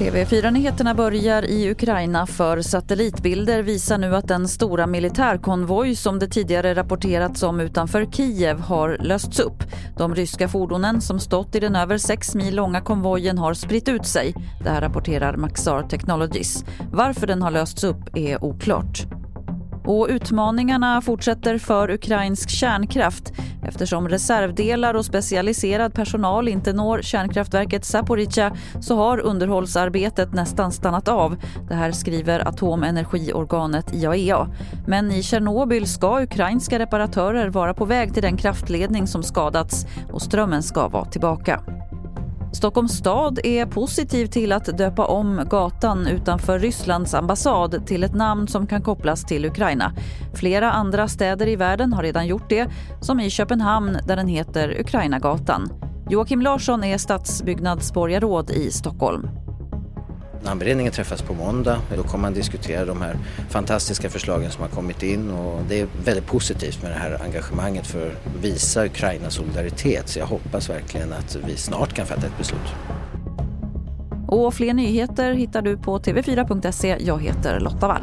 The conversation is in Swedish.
TV4-nyheterna börjar i Ukraina för satellitbilder visar nu att den stora militärkonvoj som det tidigare rapporterats om utanför Kiev har lösts upp. De ryska fordonen som stått i den över 6 mil långa konvojen har spritt ut sig. Det här rapporterar Maxar Technologies. Varför den har lösts upp är oklart. Och utmaningarna fortsätter för ukrainsk kärnkraft. Eftersom reservdelar och specialiserad personal inte når kärnkraftverket Zaporizjzja så har underhållsarbetet nästan stannat av. Det här skriver atomenergiorganet IAEA. Men i Tjernobyl ska ukrainska reparatörer vara på väg till den kraftledning som skadats och strömmen ska vara tillbaka. Stockholms stad är positiv till att döpa om gatan utanför Rysslands ambassad till ett namn som kan kopplas till Ukraina. Flera andra städer i världen har redan gjort det, som i Köpenhamn där den heter Ukrainagatan. Joakim Larsson är stadsbyggnadsborgarråd i Stockholm. Namnberedningen träffas på måndag. Då kommer man diskutera de här fantastiska förslagen som har kommit in och det är väldigt positivt med det här engagemanget för att visa Ukrainas solidaritet. Så jag hoppas verkligen att vi snart kan fatta ett beslut. Och fler nyheter hittar du på tv4.se. Jag heter Lotta Wall.